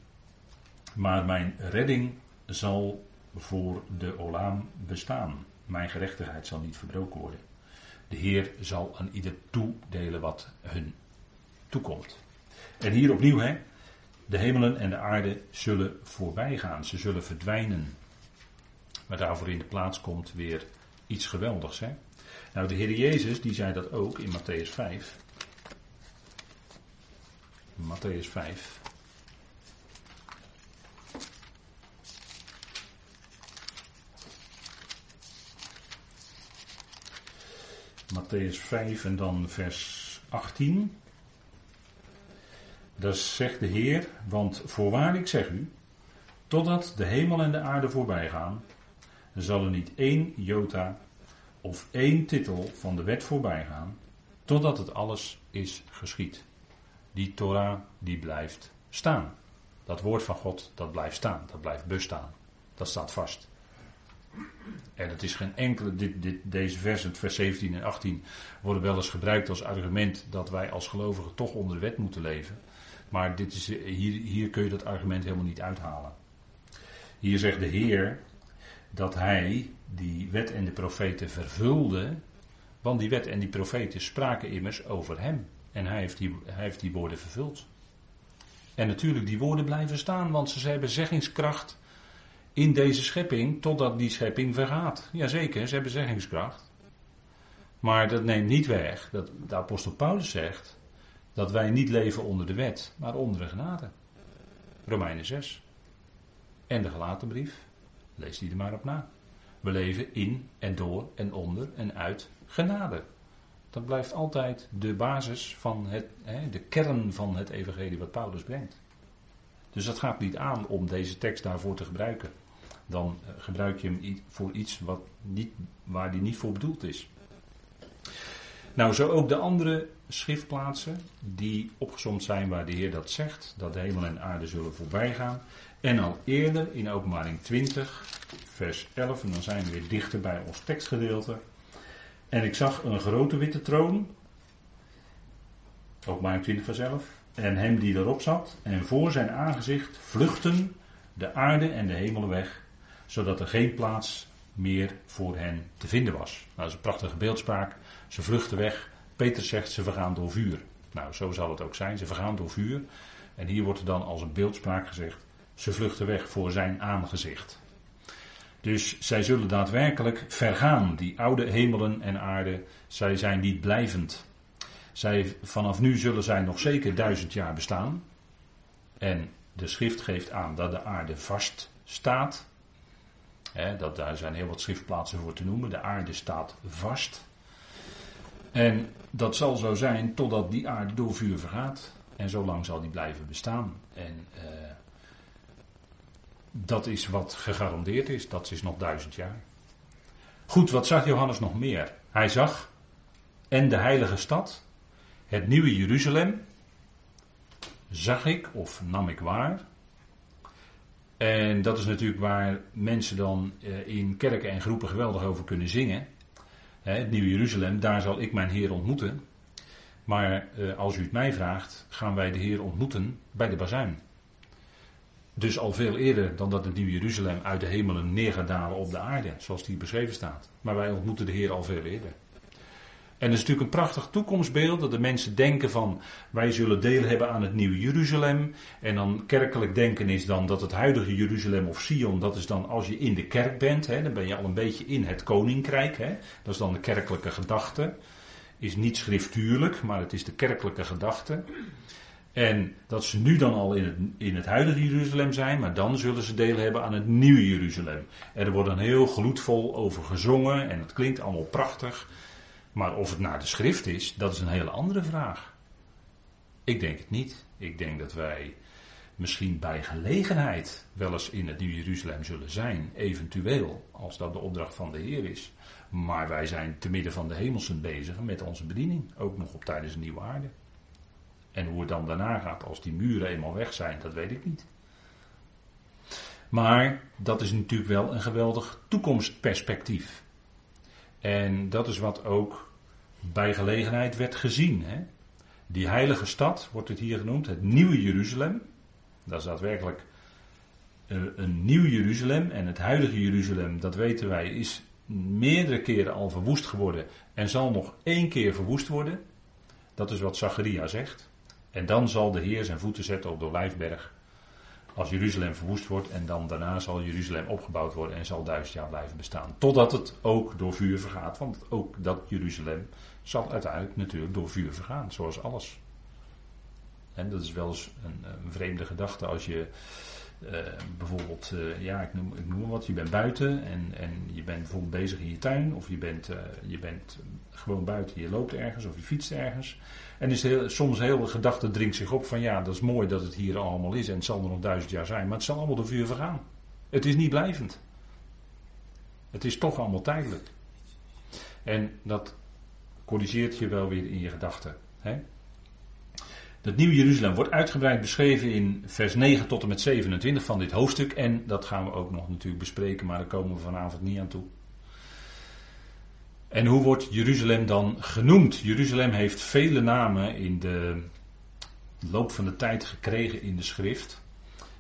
[SPEAKER 1] maar mijn redding zal voor de Olaam bestaan. Mijn gerechtigheid zal niet verbroken worden. De Heer zal aan ieder toedelen wat hun toekomt. En hier opnieuw, hè, de hemelen en de aarde zullen voorbij gaan. Ze zullen verdwijnen. Maar daarvoor in de plaats komt weer iets geweldigs. Hè? Nou, de Heer Jezus die zei dat ook in Matthäus 5. Matthäus 5. Matthäus 5 en dan vers 18. Dat zegt de Heer, want voorwaar ik zeg u, totdat de hemel en de aarde voorbij gaan, zal er niet één jota of één titel van de wet voorbij gaan, totdat het alles is geschied. Die Torah, die blijft staan. Dat woord van God, dat blijft staan, dat blijft bestaan. Dat staat vast. En het is geen enkele, dit, dit, deze versen, vers 17 en 18, worden wel eens gebruikt als argument dat wij als gelovigen toch onder de wet moeten leven. Maar dit is, hier, hier kun je dat argument helemaal niet uithalen. Hier zegt de Heer dat hij die wet en de profeten vervulde, want die wet en die profeten spraken immers over hem. En hij heeft die, hij heeft die woorden vervuld. En natuurlijk, die woorden blijven staan, want ze hebben zeggingskracht in deze schepping totdat die schepping vergaat. Jazeker, ze hebben zeggingskracht. Maar dat neemt niet weg dat de apostel Paulus zegt dat wij niet leven onder de wet, maar onder de genade. Romeinen 6. En de gelaten brief. Lees die er maar op na. We leven in en door en onder en uit genade. Dat blijft altijd de basis van het, hè, de kern van het evangelie wat Paulus brengt. Dus dat gaat niet aan om deze tekst daarvoor te gebruiken. Dan eh, gebruik je hem voor iets wat niet, waar die niet voor bedoeld is. Nou, zo ook de andere schriftplaatsen die opgezomd zijn waar de Heer dat zegt, dat de hemel en aarde zullen voorbij gaan. En al eerder in openbaring 20, vers 11, en dan zijn we weer dichter bij ons tekstgedeelte. En ik zag een grote witte troon, openbaring 20 vers 11, en hem die erop zat, en voor zijn aangezicht vluchten de aarde en de hemelen weg, zodat er geen plaats meer voor hen te vinden was. Nou, dat is een prachtige beeldspraak. Ze vluchten weg. Peter zegt ze vergaan door vuur. Nou, zo zal het ook zijn. Ze vergaan door vuur. En hier wordt er dan als een beeldspraak gezegd: ze vluchten weg voor zijn aangezicht. Dus zij zullen daadwerkelijk vergaan. Die oude hemelen en aarde, zij zijn niet blijvend. Zij, vanaf nu zullen zij nog zeker duizend jaar bestaan. En de schrift geeft aan dat de aarde vast staat. dat, daar zijn heel wat schriftplaatsen voor te noemen. De aarde staat vast. En dat zal zo zijn totdat die aarde door vuur vergaat. En zo lang zal die blijven bestaan. En uh, dat is wat gegarandeerd is. Dat is nog duizend jaar. Goed, wat zag Johannes nog meer? Hij zag en de heilige stad, het nieuwe Jeruzalem, zag ik of nam ik waar. En dat is natuurlijk waar mensen dan eh, in kerken en groepen geweldig over kunnen zingen. Het nieuwe Jeruzalem, daar zal ik mijn Heer ontmoeten. Maar eh, als u het mij vraagt, gaan wij de Heer ontmoeten bij de bazuin. Dus al veel eerder dan dat het Nieuw Jeruzalem uit de hemelen neer gaat dalen op de aarde, zoals die beschreven staat. Maar wij ontmoeten de Heer al veel eerder. En het is natuurlijk een prachtig toekomstbeeld dat de mensen denken van wij zullen deel hebben aan het Nieuwe Jeruzalem. En dan kerkelijk denken is dan dat het huidige Jeruzalem of Sion, dat is dan als je in de kerk bent, hè, dan ben je al een beetje in het koninkrijk. Hè. Dat is dan de kerkelijke gedachte. Is niet schriftuurlijk, maar het is de kerkelijke gedachte. En dat ze nu dan al in het, in het huidige Jeruzalem zijn, maar dan zullen ze deel hebben aan het nieuwe Jeruzalem. Er wordt dan heel gloedvol over gezongen en het klinkt allemaal prachtig. Maar of het naar de schrift is, dat is een hele andere vraag. Ik denk het niet. Ik denk dat wij misschien bij gelegenheid wel eens in het nieuwe Jeruzalem zullen zijn, eventueel, als dat de opdracht van de Heer is. Maar wij zijn te midden van de hemelsen bezig met onze bediening, ook nog op tijdens een nieuwe aarde. En hoe het dan daarna gaat als die muren eenmaal weg zijn, dat weet ik niet. Maar dat is natuurlijk wel een geweldig toekomstperspectief. En dat is wat ook bij gelegenheid werd gezien. Hè? Die heilige stad wordt het hier genoemd, het nieuwe Jeruzalem. Dat is daadwerkelijk uh, een nieuw Jeruzalem. En het huidige Jeruzalem, dat weten wij, is meerdere keren al verwoest geworden. En zal nog één keer verwoest worden. Dat is wat Zacharia zegt. En dan zal de Heer zijn voeten zetten op de Olijfberg. Als Jeruzalem verwoest wordt. En dan daarna zal Jeruzalem opgebouwd worden. En zal duizend jaar blijven bestaan. Totdat het ook door vuur vergaat. Want ook dat Jeruzalem zal uiteindelijk natuurlijk door vuur vergaan. Zoals alles. En dat is wel eens een, een vreemde gedachte als je uh, bijvoorbeeld, uh, ja, ik noem, ik noem wat, je bent buiten en, en je bent bijvoorbeeld bezig in je tuin, of je bent, uh, je bent gewoon buiten, je loopt ergens of je fietst ergens. En is heel, soms heel de gedachte dringt zich op van ja, dat is mooi dat het hier allemaal is en het zal er nog duizend jaar zijn, maar het zal allemaal door vuur vergaan. Het is niet blijvend. Het is toch allemaal tijdelijk. En dat corrigeert je wel weer in je gedachten. Het Nieuwe Jeruzalem wordt uitgebreid beschreven in vers 9 tot en met 27 van dit hoofdstuk. En dat gaan we ook nog natuurlijk bespreken, maar daar komen we vanavond niet aan toe. En hoe wordt Jeruzalem dan genoemd? Jeruzalem heeft vele namen in de loop van de tijd gekregen in de schrift.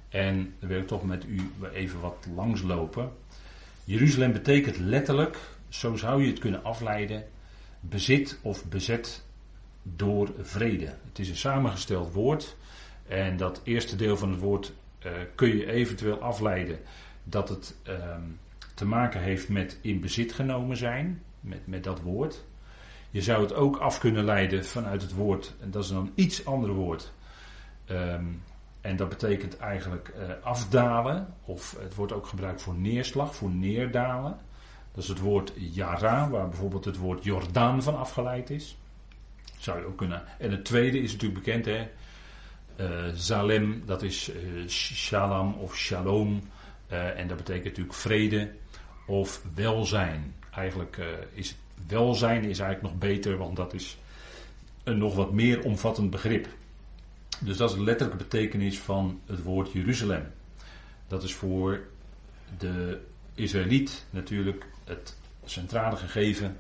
[SPEAKER 1] En daar wil ik toch met u even wat langslopen. Jeruzalem betekent letterlijk, zo zou je het kunnen afleiden, bezit of bezet door vrede. Het is een samengesteld woord. En dat eerste deel van het woord uh, kun je eventueel afleiden dat het uh, te maken heeft met in bezit genomen zijn, met, met dat woord. Je zou het ook af kunnen leiden vanuit het woord, en dat is dan een iets ander woord. Um, en dat betekent eigenlijk uh, afdalen, of het wordt ook gebruikt voor neerslag, voor neerdalen. Dat is het woord Yara, waar bijvoorbeeld het woord Jordaan van afgeleid is. Zou je ook kunnen. En het tweede is natuurlijk bekend, hè. Uh, Zalem, dat is uh, Shalom of Shalom. Uh, en dat betekent natuurlijk vrede of welzijn. Eigenlijk is welzijn is eigenlijk nog beter, want dat is een nog wat meer omvattend begrip. Dus dat is de letterlijke betekenis van het woord Jeruzalem. Dat is voor de Israëliet natuurlijk het centrale gegeven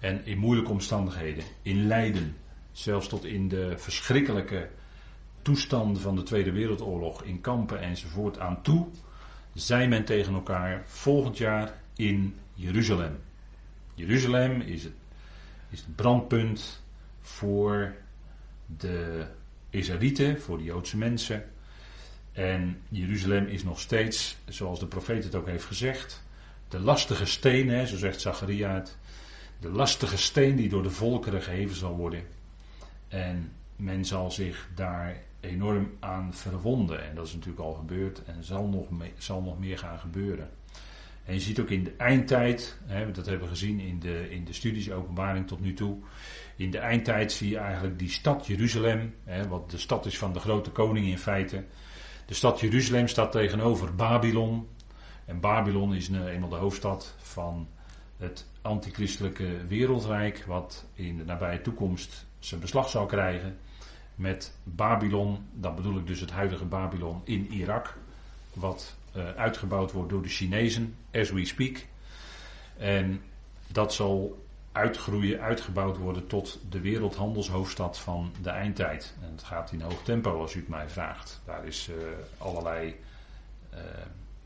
[SPEAKER 1] en in moeilijke omstandigheden, in lijden, zelfs tot in de verschrikkelijke toestanden van de Tweede Wereldoorlog, in kampen enzovoort aan toe, zei men tegen elkaar volgend jaar in Jeruzalem. Jeruzalem is het, is het brandpunt voor de Israëlieten, voor de Joodse mensen. En Jeruzalem is nog steeds, zoals de profeet het ook heeft gezegd, de lastige steen, zo zegt Zacharia het, de lastige steen die door de volkeren geheven zal worden. En men zal zich daar enorm aan verwonden. En dat is natuurlijk al gebeurd en zal nog, zal nog meer gaan gebeuren. En je ziet ook in de eindtijd, hè, dat hebben we gezien in de, in de studies, openbaring tot nu toe. In de eindtijd zie je eigenlijk die stad Jeruzalem, hè, wat de stad is van de grote koning in feite. De stad Jeruzalem staat tegenover Babylon. En Babylon is eenmaal de hoofdstad van het antichristelijke wereldrijk, wat in de nabije toekomst zijn beslag zal krijgen met Babylon, dan bedoel ik dus het huidige Babylon in Irak, wat uh, uitgebouwd wordt door de Chinezen, as we speak. En dat zal uitgroeien, uitgebouwd worden tot de wereldhandelshoofdstad van de eindtijd. En het gaat in hoog tempo als u het mij vraagt. Daar is uh, allerlei, uh,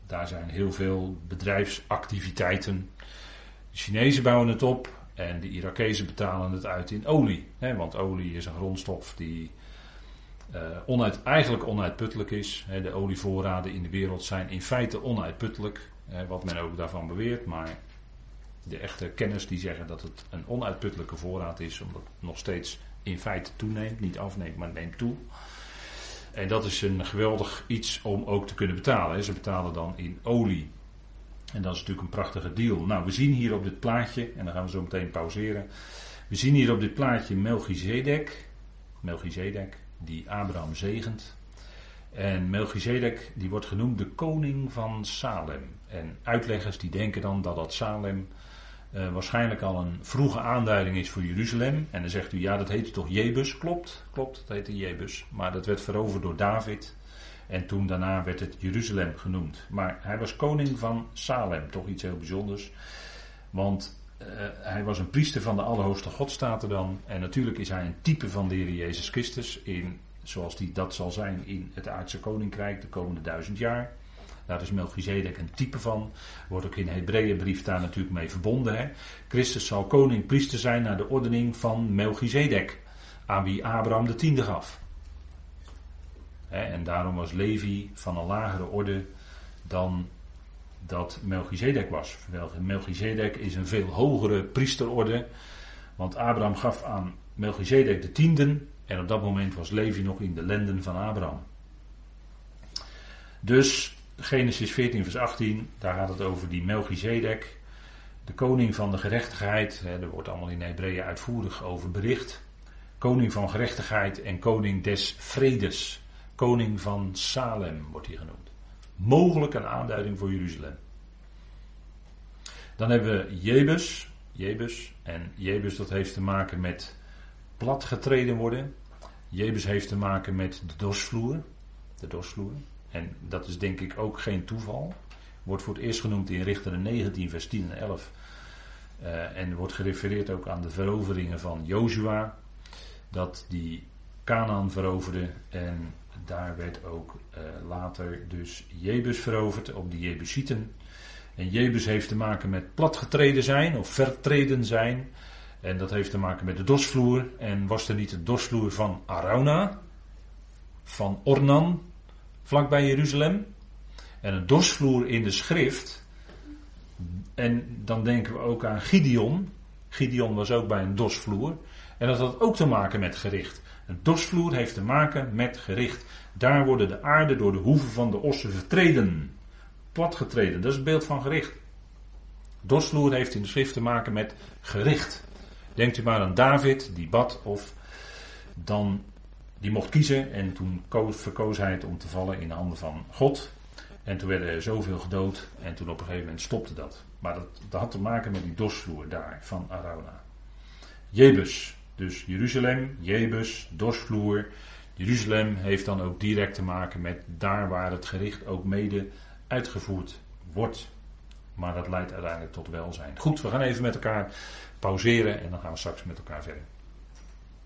[SPEAKER 1] daar zijn heel veel bedrijfsactiviteiten de Chinezen bouwen het op en de Irakezen betalen het uit in olie. Hè, want olie is een grondstof die uh, onuit, eigenlijk onuitputtelijk is. Hè, de olievoorraden in de wereld zijn in feite onuitputtelijk. Hè, wat men ook daarvan beweert. Maar de echte kenners die zeggen dat het een onuitputtelijke voorraad is. Omdat het nog steeds in feite toeneemt. Niet afneemt, maar neemt toe. En dat is een geweldig iets om ook te kunnen betalen. Ze betalen dan in olie. En dat is natuurlijk een prachtige deal. Nou, we zien hier op dit plaatje, en dan gaan we zo meteen pauzeren. We zien hier op dit plaatje Melchizedek. Melchizedek, die Abraham zegent. En Melchizedek, die wordt genoemd de koning van Salem. En uitleggers die denken dan dat dat Salem uh, waarschijnlijk al een vroege aanduiding is voor Jeruzalem. En dan zegt u, ja, dat heette toch Jebus? Klopt, klopt, dat heette Jebus. Maar dat werd veroverd door David. En toen daarna werd het Jeruzalem genoemd. Maar hij was koning van Salem, toch iets heel bijzonders. Want uh, hij was een priester van de Allerhoogste God, staat er dan. En natuurlijk is hij een type van de Heer Jezus Christus, in, zoals die dat zal zijn in het aardse koninkrijk de komende duizend jaar. Daar is Melchizedek een type van. Wordt ook in de Hebreeënbrief daar natuurlijk mee verbonden. Hè? Christus zal koning priester zijn naar de ordening van Melchizedek. Aan wie Abraham de tiende gaf. En daarom was Levi van een lagere orde dan dat Melchizedek was. Melchizedek is een veel hogere priesterorde. Want Abraham gaf aan Melchizedek de tienden. En op dat moment was Levi nog in de lenden van Abraham. Dus Genesis 14, vers 18, daar gaat het over die Melchizedek. De koning van de gerechtigheid. Hè, er wordt allemaal in Hebreeën uitvoerig over bericht. Koning van gerechtigheid en koning des vredes. Koning van Salem wordt hij genoemd. Mogelijk een aanduiding voor Jeruzalem. Dan hebben we Jebus. Jebus. En Jebus dat heeft te maken met platgetreden worden. Jebus heeft te maken met de dorsvloer. De dorsvloer. En dat is denk ik ook geen toeval. Wordt voor het eerst genoemd in Richter 19, vers 10 en 11. Uh, en wordt gerefereerd ook aan de veroveringen van Jozua. Dat die Canaan veroverde. En daar werd ook uh, later dus Jebus veroverd op de Jebusieten. En Jebus heeft te maken met platgetreden zijn of vertreden zijn. En dat heeft te maken met de dosvloer. En was er niet de dosvloer van Arauna, van Ornan, vlakbij Jeruzalem? En een dosvloer in de schrift. En dan denken we ook aan Gideon. Gideon was ook bij een dosvloer. En dat had ook te maken met gericht. Een dosvloer heeft te maken met gericht. Daar worden de aarde door de hoeven van de ossen vertreden. Platgetreden, dat is het beeld van gericht. Dosvloer heeft in de schrift te maken met gericht. Denkt u maar aan David, die bad of dan die mocht kiezen en toen koos, verkoos hij het om te vallen in de handen van God. En toen werden er zoveel gedood en toen op een gegeven moment stopte dat. Maar dat, dat had te maken met die dosvloer daar van Arauna. Jebus, dus Jeruzalem, Jebus, dorsvloer. Jeruzalem heeft dan ook direct te maken met daar waar het gericht ook mede uitgevoerd wordt. Maar dat leidt uiteindelijk tot welzijn. Goed, we gaan even met elkaar pauzeren en dan gaan we straks met elkaar verder.